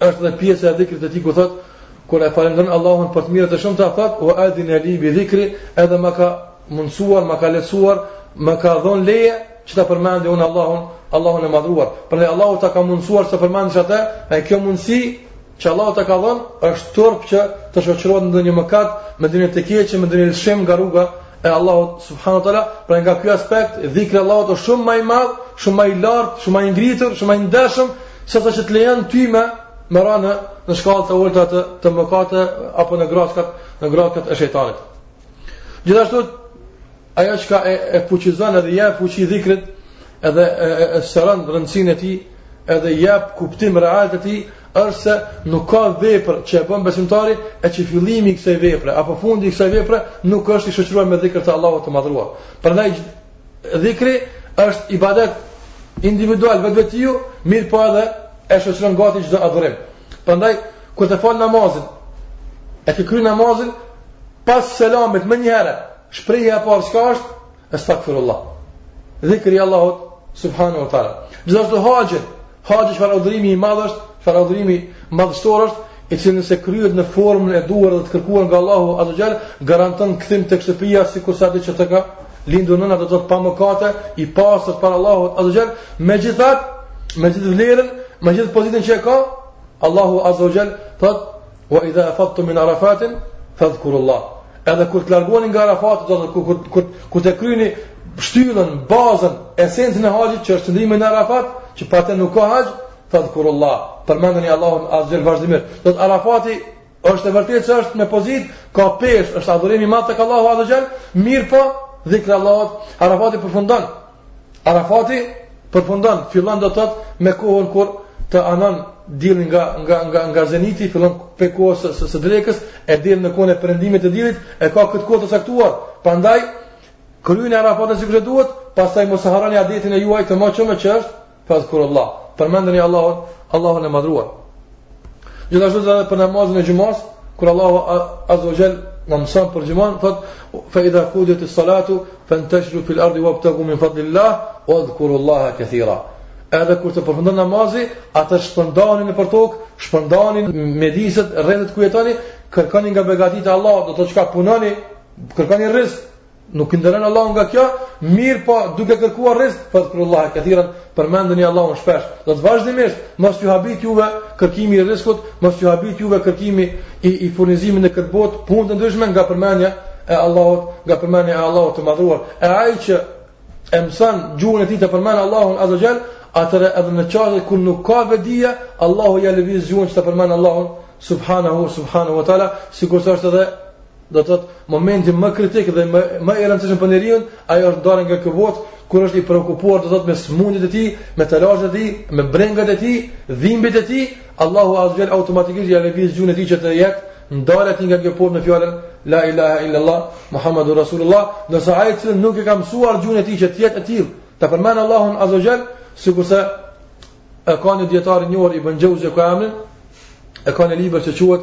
Speaker 1: është edhe pjesa e dhikrit të tij ku thotë, kur e falendron Allahun për të mirat e shumta thotë, wa edhine li bi dhikrihi, edhe më ka mundësuar, më ka lehtësuar, më ka dhon leje që ta përmendi unë Allahun, Allahun e madhruar. Prandaj Allahu ta ka mundësuar ta përmendish atë, e kjo mundësi që Allahu ta ka dhon është turp që të shoqërohet me ndonjë mëkat, me ndonjë të keqe, me ndonjë shmangie nga rruga e Allahut subhanahu teala, pra nga ky aspekt dhikri i Allahut është shumë më i madh, shumë më i lartë, shumë më i ngritur, shumë më i ndershëm se sa që të lejon ty me me ranë në shkallë të ulta të, të mëkatit apo në grackat, në grackat e shejtanit. Gjithashtu ajo çka e, e fuqizon edhe jep fuqi dhikrit edhe e, e, e sqaron rëndësinë e tij edhe jep kuptim real të tij është se nuk ka vepër që e bën besimtari e që fillimi i kësaj vepre apo fundi i kësaj vepre nuk është i shoqëruar me dhikër të Allahut të madhëruar prandaj dhikri është ibadet individual vetvetiu mirëpo edhe e shoqëron gati çdo adhurim Prandaj kur ta fal namazin, e ta kryen namazin pas selamit menjëherë, shprehja e parë çka është? Astaghfirullah. Dhikri i Allahut subhanahu wa taala. Gjithashtu haxhi, haxhi çfarë adhurimi i madh është, çfarë adhurimi madhështor është, i cili nëse kryhet në formën e duhur dhe të kërkuar nga Allahu azza jall garanton kthim tek shtëpia sikur se ditën që të ka Lindur nëna do të thotë pa mëkate, i pastër para Allahut azza xhal, megjithatë, me gjithë vlerën, me gjithë pozitën që e ka, Allahu azza xhal thotë fa idha afadtum min arafatin fadhkurullah. Edhe kur të largoheni nga Arafati, do të thotë kur kur kur të kryeni shtyllën, bazën, esencën e haxhit që është qëndrimi në Arafat, që pa të nuk ka haxh, fadhkurullah. Përmendni Allahun azza xhal vazhdimisht. Do thotë Arafati Është e vërtetë se është me pozitë, ka peshë, është adhurim i madh tek Allahu Azza Jall, mirëpo dhikri i Allahut, Arafati përfundon. Arafati përfundon, fillon do të thotë me kohën kur të anon dielli nga nga nga nga zeniti fillon prej kohës së, së, së drekës e deri në kohën e perëndimit të diellit e ka këtë kohë të caktuar prandaj kryeni Arafatin sikur duhet pastaj mos e harroni adetin e juaj të moçëm që është Fadhkurullah. Përmendni Allahun, Allahun e madhëruar. Gjithashtu edhe për namazin e xhumasë, kur Allahu azza wa jall na mëson për xhumanë, thotë fa idha qudiyat as-salatu fantashiru fil ardi wabtaghu min fadlillah wadhkuru Allaha kathira. Edhe kur të përfundon namazi, atëherë shpërndahuni nëpër tokë, shpërndahuni në mjediset rrethet ku jetoni, kërkoni nga begatitë e Allahut, do thotë shko punoni, kërkoni rizk Nuk ndalon Allahu nga kjo, mirëpo duke kërkuar rizk, wadhkurullaha kethiren, përmendeni Allahun shpesh. Do thotë vazhdimisht, mos ju habit juve kërkimi i rizkut, mos ju habit juve kërkimi i, i furnizimit në këtë botë, punë të ndryshme nga përmendja e Allahut, nga përmendja e Allahut të madhëruar. E ai që e mëson gjuhën e tij të përmend Allahun azza xhal, atëherë edhe në çastet kur nuk ka vetëdije, Allahu ia lëviz gjuhën që të përmend Allahun subhanahu subhanahu wa taala, sikur është edhe do të thotë momenti më kritik dhe më më i rëndësishëm për njeriu, ajo është ndarja nga kjo botë kur është i preokupuar do të thotë me sëmundjet e tij, me telashet e tij, me brengat e tij, dhimbjet e tij, Allahu azza wa automatikisht ia lëviz gjuhën e tij që të jetë ndarja e tij nga kjo botë me fjalën la ilaha illa allah muhammedur rasulullah, ndërsa ai që nuk e ka mësuar gjuhën e tij që të jetë e tillë, ta përmend Allahun azza wa jall, sikurse e ka një dietar i njohur Ibn Jauzi e ka emrin, e ka një libër që quhet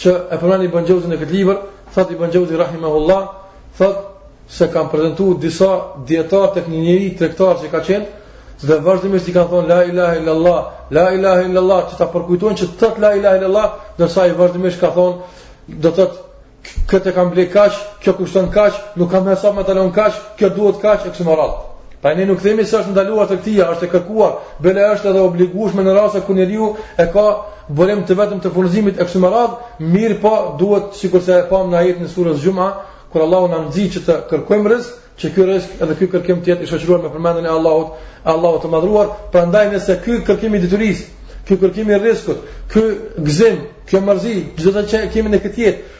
Speaker 1: që e përmend Ibn Xhauzi në këtë libër, thotë Ibn Xhauzi rahimahullah, thotë se kanë prezentuar disa dietar tek një njeri tregtar që ka qenë dhe vazhdimisht i kanë thonë la ilaha illallah, la ilaha illallah, që ta përkujtojnë që të thotë la ilaha illallah, ndërsa ai vazhdimisht ka thonë do të thotë këtë kam blerë kaç, kjo kushton kaç, nuk kam hesap me talon kaç, kjo duhet kaç e kështu me radhë. Pa ne nuk themi se është ndaluar tregtia, është e kërkuar, bile është edhe obligueshme në rast se kur njeriu e ka burim të vetëm të furnizimit e kështu me radhë, mirëpo duhet sikurse e pamë në ajetin e sures Xhuma, kur Allahu na nxit që të kërkojmë rrizk, që ky rrizk edhe ky kërkim të jetë i shoqëruar me përmendjen e Allahut, Allahut të madhruar, prandaj nëse ky kërkim i diturisë, ky kërkim i rrizkut, ky gëzim, kjo mërzi, çdo gjë që kemi në këtë jetë,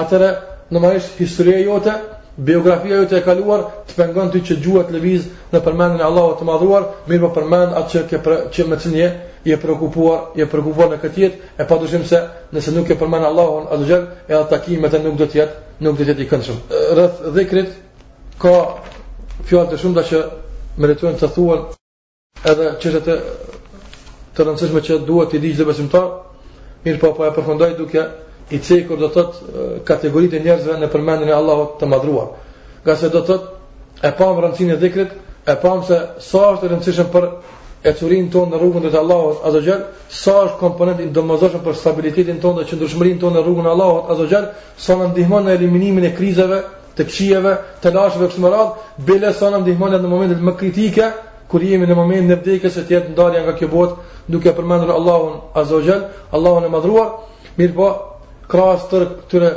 Speaker 1: Atëherë, normalisht historia jote, biografia jote e kaluar të pengon ty që gjuha të lëviz në përmendjen e Allahut të madhruar, mirëpo përmend atë që ke për, që me cilën je i preokupuar, je i preokupuar në këtë jetë, e pa dyshim se nëse nuk e përmend Allahun azza xhel, edhe takimi me të nuk do të jetë, nuk do të jetë i këndshëm. Rreth dhikrit ka fjalë të shumta që meritojnë të thuhen Edhe çështje të rëndësishme që duhet t'i dijë besimtari, mirëpo po e përfundoj duke i cekur do thot kategoritë e njerëzve në përmendjen e Allahut të madhruar. Ngase do thot e pam rëndësinë e dhikrit, e pam se sa është e rëndësishëm për ecurinë tonë në rrugën e Allahut azza xhel, sa është komponent i domosdoshëm për stabilitetin tonë dhe qëndrueshmërinë tonë në rrugën e Allahut azza xhel, sa na ndihmon në eliminimin e krizave të këqijeve, të belave e kështu me radhë, bile sa na ndihmon në momentet më kritike, kur jemi në momentin e vdekjes që të jetë ndarja nga kjo botë, duke përmendur Allahun Azza wa Jall, Allahun e madhruar, mirëpo krahas tërë këtyre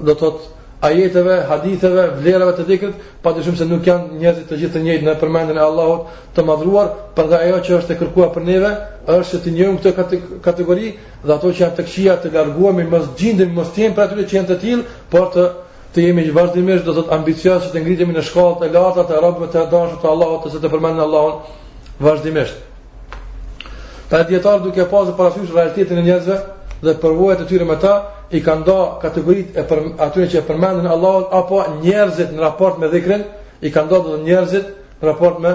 Speaker 1: do të thotë ajeteve, haditheve, vlerave të dhikrit, pa dyshim se nuk janë njerëzit të gjithë të njëjtë në përmendjen e Allahut të madhruar, prandaj ajo që është e kërkua për neve, është që t'i njohim këto kategori, dhe ato që janë të këqija të largohemi, mos gjindemi, mos jemi prej atyre që janë të tillë, por të jemi që vazhdimisht do të thotë ambiciozë që të ngritemi në shkallë të larta të robëve të dashur të Allahut, të cilët e përmendin Allahun vazhdimisht. Pa dietarët duke pasur parasysh realitetin e njerëzve dhe përvojat e tyre me ta, i kanë nda kategoritë e prej atyre që e përmendin Allahun apo njerëzit në raport me dhikrin, i kanë nda dhe njerëzit në raport me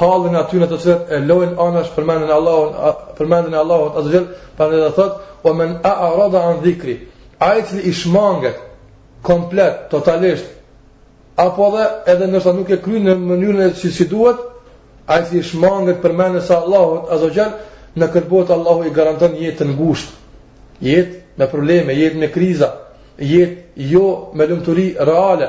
Speaker 1: hallin e atyre të cilët e lojnë anash përmendjen e Allahut, përmendjen e Allahut azza jall, prandaj thotë: "Wa man a'rada an dhikri" Ai që i shmanget komplet, totalisht, apo edhe edhe nëse nuk e kryen në mënyrën e si, si duhet, ai që i shmanget përmendjes së Allahut azza jall, në këtë botë Allahu i garanton jetë të ngushtë, jetë me probleme, jetë me kriza, jetë jo me lumturi reale,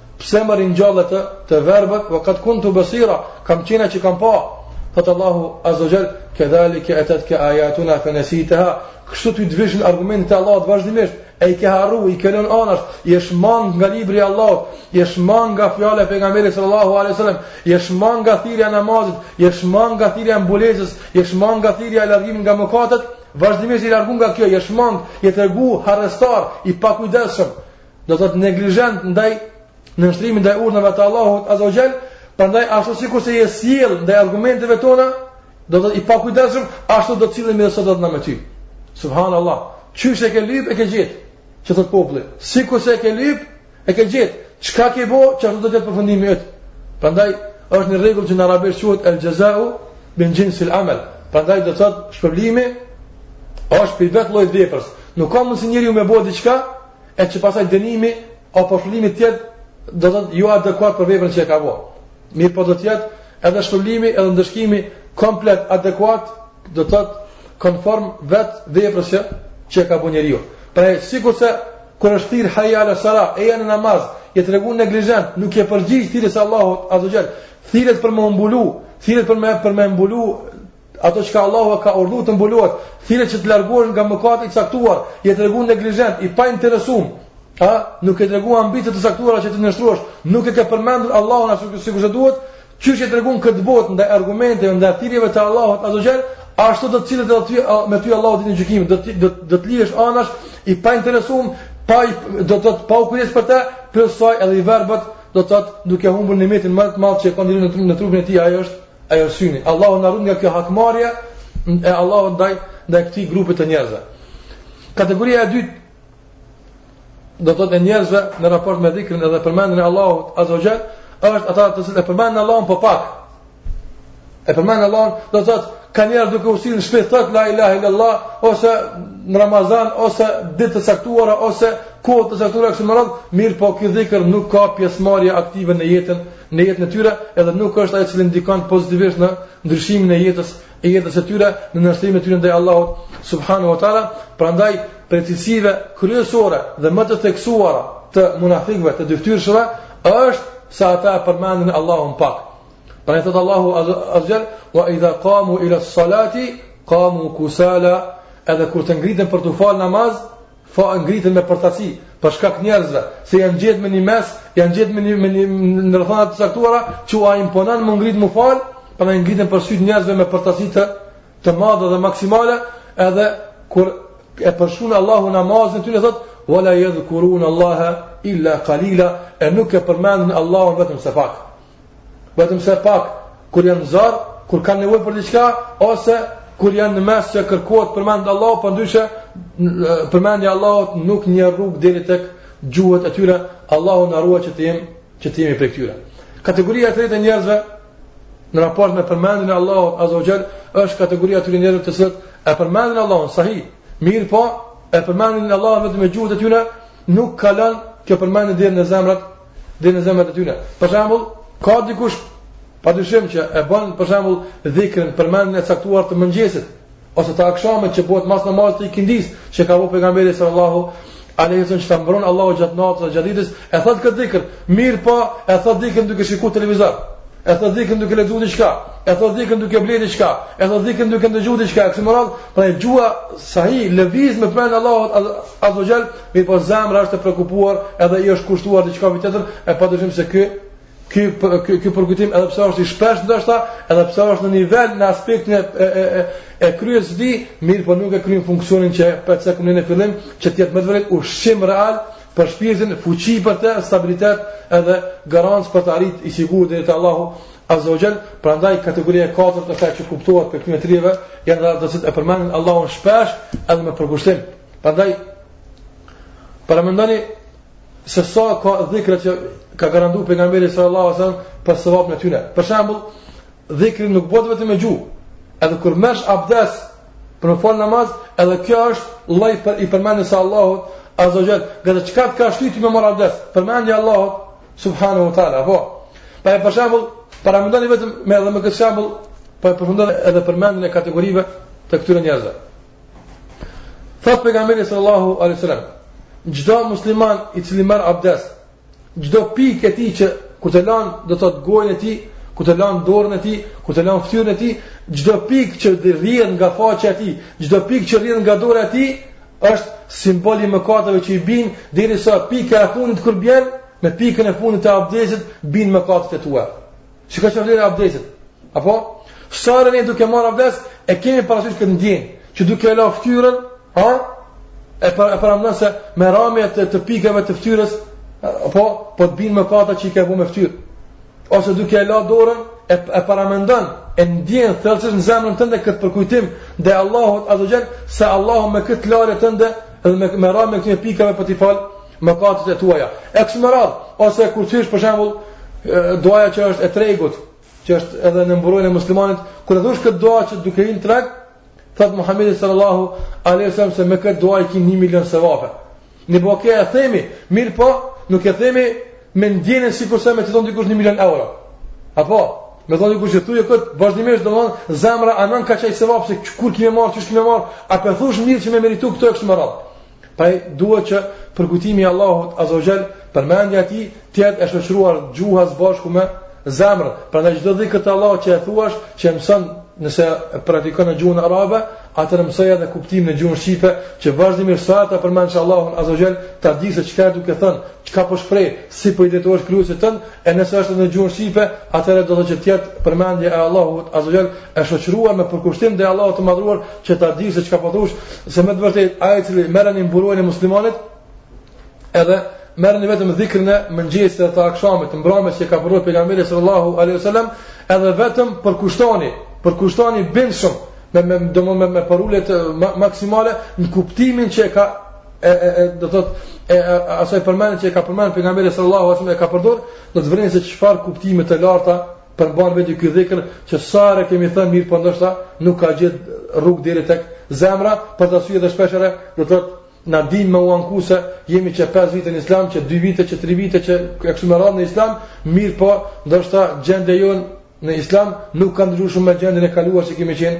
Speaker 1: Pse më ringjalle të, të verbët, ve kad kuntu besira, kam qenë që kam pa. Thotë Allahu azza wa jall, kedhalike etetke ajatuna fe nesiteha, kështu të vishin argumentet e Allahut vazhdimisht, e i ke harru, i ke lënë anash, je shmang nga libri i Allahut, je shmang nga fjala e pejgamberit sallallahu alejhi sallam, je shmang nga thirrja e namazit, je shmang nga thirrja e mbulesës, je shmang nga thirrja e largimit nga mëkatet, vazhdimisht je largu nga kjo, je shmang, je tregu harrestar, i pakujdesshëm, do të thotë neglizhent ndaj nënshtrimit ndaj urdhrave të Allahut azza wa jall, prandaj ashtu sikur se je sjell ndaj argumenteve tona, do të thotë i pakujdesshëm, ashtu do të sillemi sot do të thotë na me ty. Subhanallah. Qysh e ke lyp e ke gjet. Që thot populli, sikur se e ke lyp e ke gjet. Çka ke bë, çfarë do të jetë përfundimi yt? Prandaj është një rregull që në arabisht quhet el jazau min jinsil amal. Prandaj do të thot shpërblimi është prej vetë llojit veprës. Nuk ka mundsi njeriu me bë diçka e që pastaj dënimi apo shpërblimi të jetë do të thotë jo adekuat për veprën që e ka bërë. Mirëpo do të jetë edhe shpërblimi edhe ndëshkimi komplet adekuat do të thotë konform vet veprës që e ka bo njeriu. Pra sikur se kur është thirr hayy ala sala, eja në namaz, je tregu neglizhent, nuk je përgjigj thirrjes së Allahut azza wa jall. Thirret për me mbulu, thirret për me për me mbulu ato që Allahu e ka urdhru të mbulohet, thirre që të largohesh nga mëkati i caktuar, je tregu neglizhent, i pa interesum, a, nuk ke tregu ambicie të caktuara që të nënshtrohesh, nuk e ke përmendur Allahun ashtu sikurse duhet, qysh je tregu në këtë botë ndaj argumenteve, ndaj thirrjeve të Allahut azza wa jall, ashtu do të sillet edhe ty, me ty Allahu ditën e gjykimit, do, do, do të lihesh anash, i pa interesum, pa, do të thotë, pa u kujdes për te, përsa edhe i verbët, do të thotë duke humbur nimetin më të madh që ka njeriu në trupin e tij, ajo është ajo syni. Allahu na ruajt nga kjo hakmarrje e Allahut ndaj ndaj këtij grupi të njerëzve. Kategoria e dytë do të thotë njerëzve në raport me dhikrin edhe përmendjen e Allahut azza wa jall, është ata të cilët e përmendin Allahun po pak. E përmendin Allahun, do të thotë ka njerëz duke u sinë shpejt thot la ilaha illallah ose në Ramazan ose ditë të caktuara ose kohë të caktuara kështu më radh, mirëpo ky dhikr nuk ka pjesëmarrje aktive në jetën në jetën e tyre, edhe nuk është ajo e cila ndikon pozitivisht në ndryshimin e jetës e jetës e tyre, në nënshtrimin e tyre ndaj Allahut subhanahu wa taala. Prandaj prej cilësive kryesore dhe më të theksuara të munafikëve të dyftyrshëve është se ata e përmendin Allahun pak. Prandaj thot Allahu azza wa jall wa idha qamu ila salati qamu kusala edhe kur të ngriten për të fal namaz Pra ngriten me përtaci, për shkak njerëzve, se janë gjetë me një mes, janë gjetë me një, me një në rrethana të caktuara, që ua imponon me u ngrit me u fal, prandaj ngriten për sytë njerëzve me përtaci të, të madhe dhe maksimale, edhe kur e përshkruan Allahu namazin e tyne thotë, wala yadhkurun Allaha illa qalila e nuk e përmendin Allahun vetëm se pak Vetëm se pak, kur janë zor, kur kanë nevojë për diçka ose kur janë në mes që kërkohet me përmend Allahu, po ndryshe përmendja e Allahut nuk gjen rrugë deri tek gjuhët e tyre, Allahu na ruajt që të jem që të jemi prej tyre. Kategoria e tretë e njerëzve në raport me përmendjen e Allahut azza wa jall është kategoria e atyre njerëzve të cilët e përmendin Allahun sahi, mirëpo e përmendin Allahun vetëm me gjuhët e tyre, nuk kalon kjo përmendje deri në zemrat deri në zemrat e tyre. Për shembull, ka dikush pa dyshim që e bën për shembull dhikrin, përmendjen e caktuar të mëngjesit ose të akşamit që bëhet mas namazit të ikindis që ka vënë pejgamberi sallallahu alaihi wasallam që ta mbron Allahu gjatë natës dhe gjatë ditës, e thotë këtë dhikr, mirëpo, e thotë dhikrin duke shikuar televizor. E thotë dhikrin duke lexuar diçka, e thotë dhikrin duke blerë diçka, e thotë dhikrin duke ndëgjuar diçka, kështu me radhë, pra gjuha sahi lëviz me përmend Allahun azza Mirëpo zemra është e preokupuar edhe i është kushtuar diçkaje tjetër, e padyshim se ky, ky ky ky përkujtim edhe pse është i shpesh ndoshta, edhe pse është në nivel në aspektin e e e, e kryerjes së tij, mirëpo nuk e kryen funksionin që e cekëm në fillim, që të jetë me vërtet ushqim real për shpirtin, fuqi për të, stabilitet edhe garancë për të arritur i sigurt deri te Allahu Azza wa Jall, prandaj kategoria e katërt është ajo që kuptohet prej këtyre treve, janë ata që e përmendin Allahun shpesh edhe me përkushtim, Prandaj paramendoni se sa ka dhikra që ka garantuar pejgamberi sallallahu alajhi wasallam për sevapin e tyre. Për shembull, dhikri nuk bëhet vetëm me gjuhë. Edhe kur merr abdes për të fal namaz, edhe kjo është lloj prej përmendjes së Allahut azza jall, gjë çka të ka shtyt me marr abdes. Përmendja e Allahut subhanahu wa taala. Po. Pa e për shembull, paramendoni vetëm me edhe me këtë shembull, po e përfundoj edhe përmendjen e kategorive të këtyre njerëzve. Thotë pejgamberi sallallahu alaihi wasallam, çdo musliman i cili merr abdes, çdo pikë e tij që kur të lan, do thotë gojën e tij, kur të lan dorën e tij, kur të lan fytyrën e tij, çdo pikë që rrjedh nga faqja e tij, çdo pikë që rrjedh nga dora e tij, është simbol i mëkateve që i bin derisa pika e fundit kur bjen, me pikën e fundit të abdesit bin mëkatet e tua. Çka është vlera e abdesit? Apo? Sa herë jemi duke marrë abdes, e kemi parasysh këtë ndjenjë, që duke e la fytyrën, ha? E, për, e paramendon se me ramje të, të pikave të fytyrës, apo? Po të binë mëkatet që i ke bo me fytyrë. Ose duke e la dorën, e, e paramendon, e ndjen thellësisht në zemrën tënde këtë përkujtim ndaj Allahut azza ve xhel, se Allahu me këtë larje tënde, edhe me, me ramje të këtyre pikave po t'i fal, mëkatet e tuaja. E kështu me radhë, ose kur thush për shembull duaja që është e tregut, që është edhe në mburojën e muslimanit, kur e thush këtë dua që duke hy në treg, thot Muhamedi sallallahu alaihi wasallam se me këtë dua i ki 1 milion sevape. Ne po e themi, mirëpo, nuk e themi me ndjenjën sikurse me të thon dikush 1 milion euro. Apo, me thon dikush që thuje kët vazhdimisht domthon zemra anon kah aj sevap se kur ki me marr, qysh ki me marr, a po thush mirë që me meritu këto e kështu me radhë. Prandaj duhet që përkujtimi i Allahut azza ve xhel përmendja e tij të jetë e shoqëruar gjuha së bashku me zemër. Pra në gjithë dhikret e Allahut që e thuash që e mëson nëse praktikon në gjuhën arabe, atëherë mësoja dhe kuptimin në gjuhën shqipe që vazhdimisht sa ta përmendsh Allahun azza ve xhel ta di se çka je duke thënë, çka po shpreh, si po i drejtohesh Krijuesit tënd, e nëse është në gjuhën shqipe, atëherë duhet që të jetë përmendja e Allahut azza ve xhel e shoqëruar me përkushtim ndaj Allahut të madhëruar që ta di se çka po thush, se me të vërtetë ai i cili merrni mburojën e muslimanit, edhe merrni vetëm dhikrin e mëngjesit të akshamit, të mbrëmjes që ka përdor pejgamberi sallallahu alaihi wasallam, edhe vetëm përkushtoni, përkushtoni bindshëm me me do më me, me përulje maksimale në kuptimin që ka e, e, e do thot e, e asaj përmendje që ka përmend pejgamberi sallallahu alaihi wasallam e ka përdor, do të vëreni se çfarë kuptime të larta Përmban në vete ky dhikër, që sa herë e kemi thënë mirëpo ndoshta, nuk ka gjet rrugë deri tek zemra, për atë arsye edhe shpeshherë, do të thotë na dimë me u anku se jemi që 5 vite në islam, që 2 vite, që 3 vite, e kështu me radhë në islam, mirëpo, ndoshta gjendja jonë në islam, nuk ka ndryshu shumë me gjendjen e kaluar që kemi qenë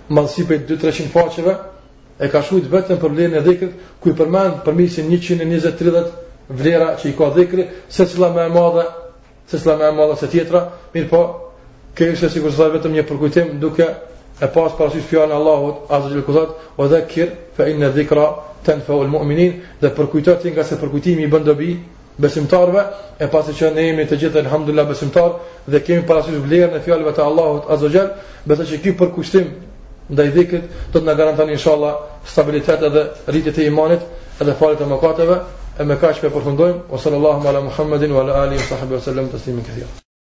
Speaker 1: Madhësi për 2-300 faqeve e ka shkrujt vetëm për vlerën e dhikrit, ku i përmend përmbi 120-30 vlera që i ka dhikri, secila më e madhe, secila më e madhe se tjetra, mirëpo, kjo ishte sikurse vetëm një përkujtim duke e pas parasysh fjalën e Allahut azza jalla ku thot wa dhakkir fa inna dhikra tanfa'u almu'minin dhe përkujto ti ngase përkujtimi i bën dobi besimtarëve e pasi që ne jemi të gjithë alhamdulillah besimtar dhe kemi parasysh vlerën e fjalëve të Allahut azza xal besoj se ky përkushtim ndaj dhikrit do të na garanton inshallah stabilitet edhe rritje të imanit edhe falje të mëkateve e me kaq po e përfundojmë wa sallallahu ala muhammedin wa ala alihi wa sahbihi wa sallam tasliman kathira